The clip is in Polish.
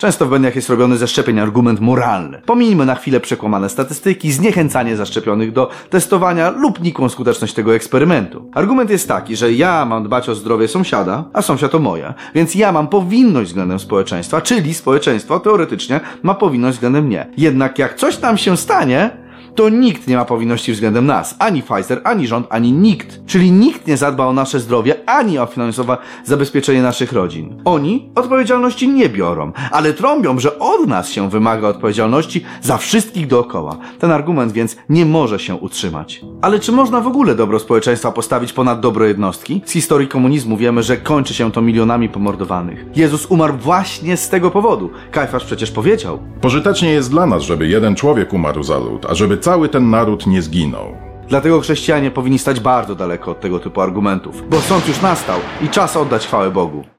Często w błędach jest robiony ze szczepień argument moralny. Pomijmy na chwilę przekłamane statystyki, zniechęcanie zaszczepionych do testowania lub nikłą skuteczność tego eksperymentu. Argument jest taki, że ja mam dbać o zdrowie sąsiada, a sąsiad o moje, więc ja mam powinność względem społeczeństwa, czyli społeczeństwo teoretycznie ma powinność względem mnie. Jednak jak coś tam się stanie, to nikt nie ma powinności względem nas. Ani Pfizer, ani rząd, ani nikt. Czyli nikt nie zadba o nasze zdrowie, ani o finansowe zabezpieczenie naszych rodzin. Oni odpowiedzialności nie biorą, ale trąbią, że od nas się wymaga odpowiedzialności za wszystkich dookoła. Ten argument więc nie może się utrzymać. Ale czy można w ogóle dobro społeczeństwa postawić ponad dobro jednostki? Z historii komunizmu wiemy, że kończy się to milionami pomordowanych. Jezus umarł właśnie z tego powodu. Kajfasz przecież powiedział. Pożytecznie jest dla nas, żeby jeden człowiek umarł za lud, a żeby cały ten naród nie zginął. Dlatego chrześcijanie powinni stać bardzo daleko od tego typu argumentów, bo sąd już nastał i czas oddać chwałę Bogu.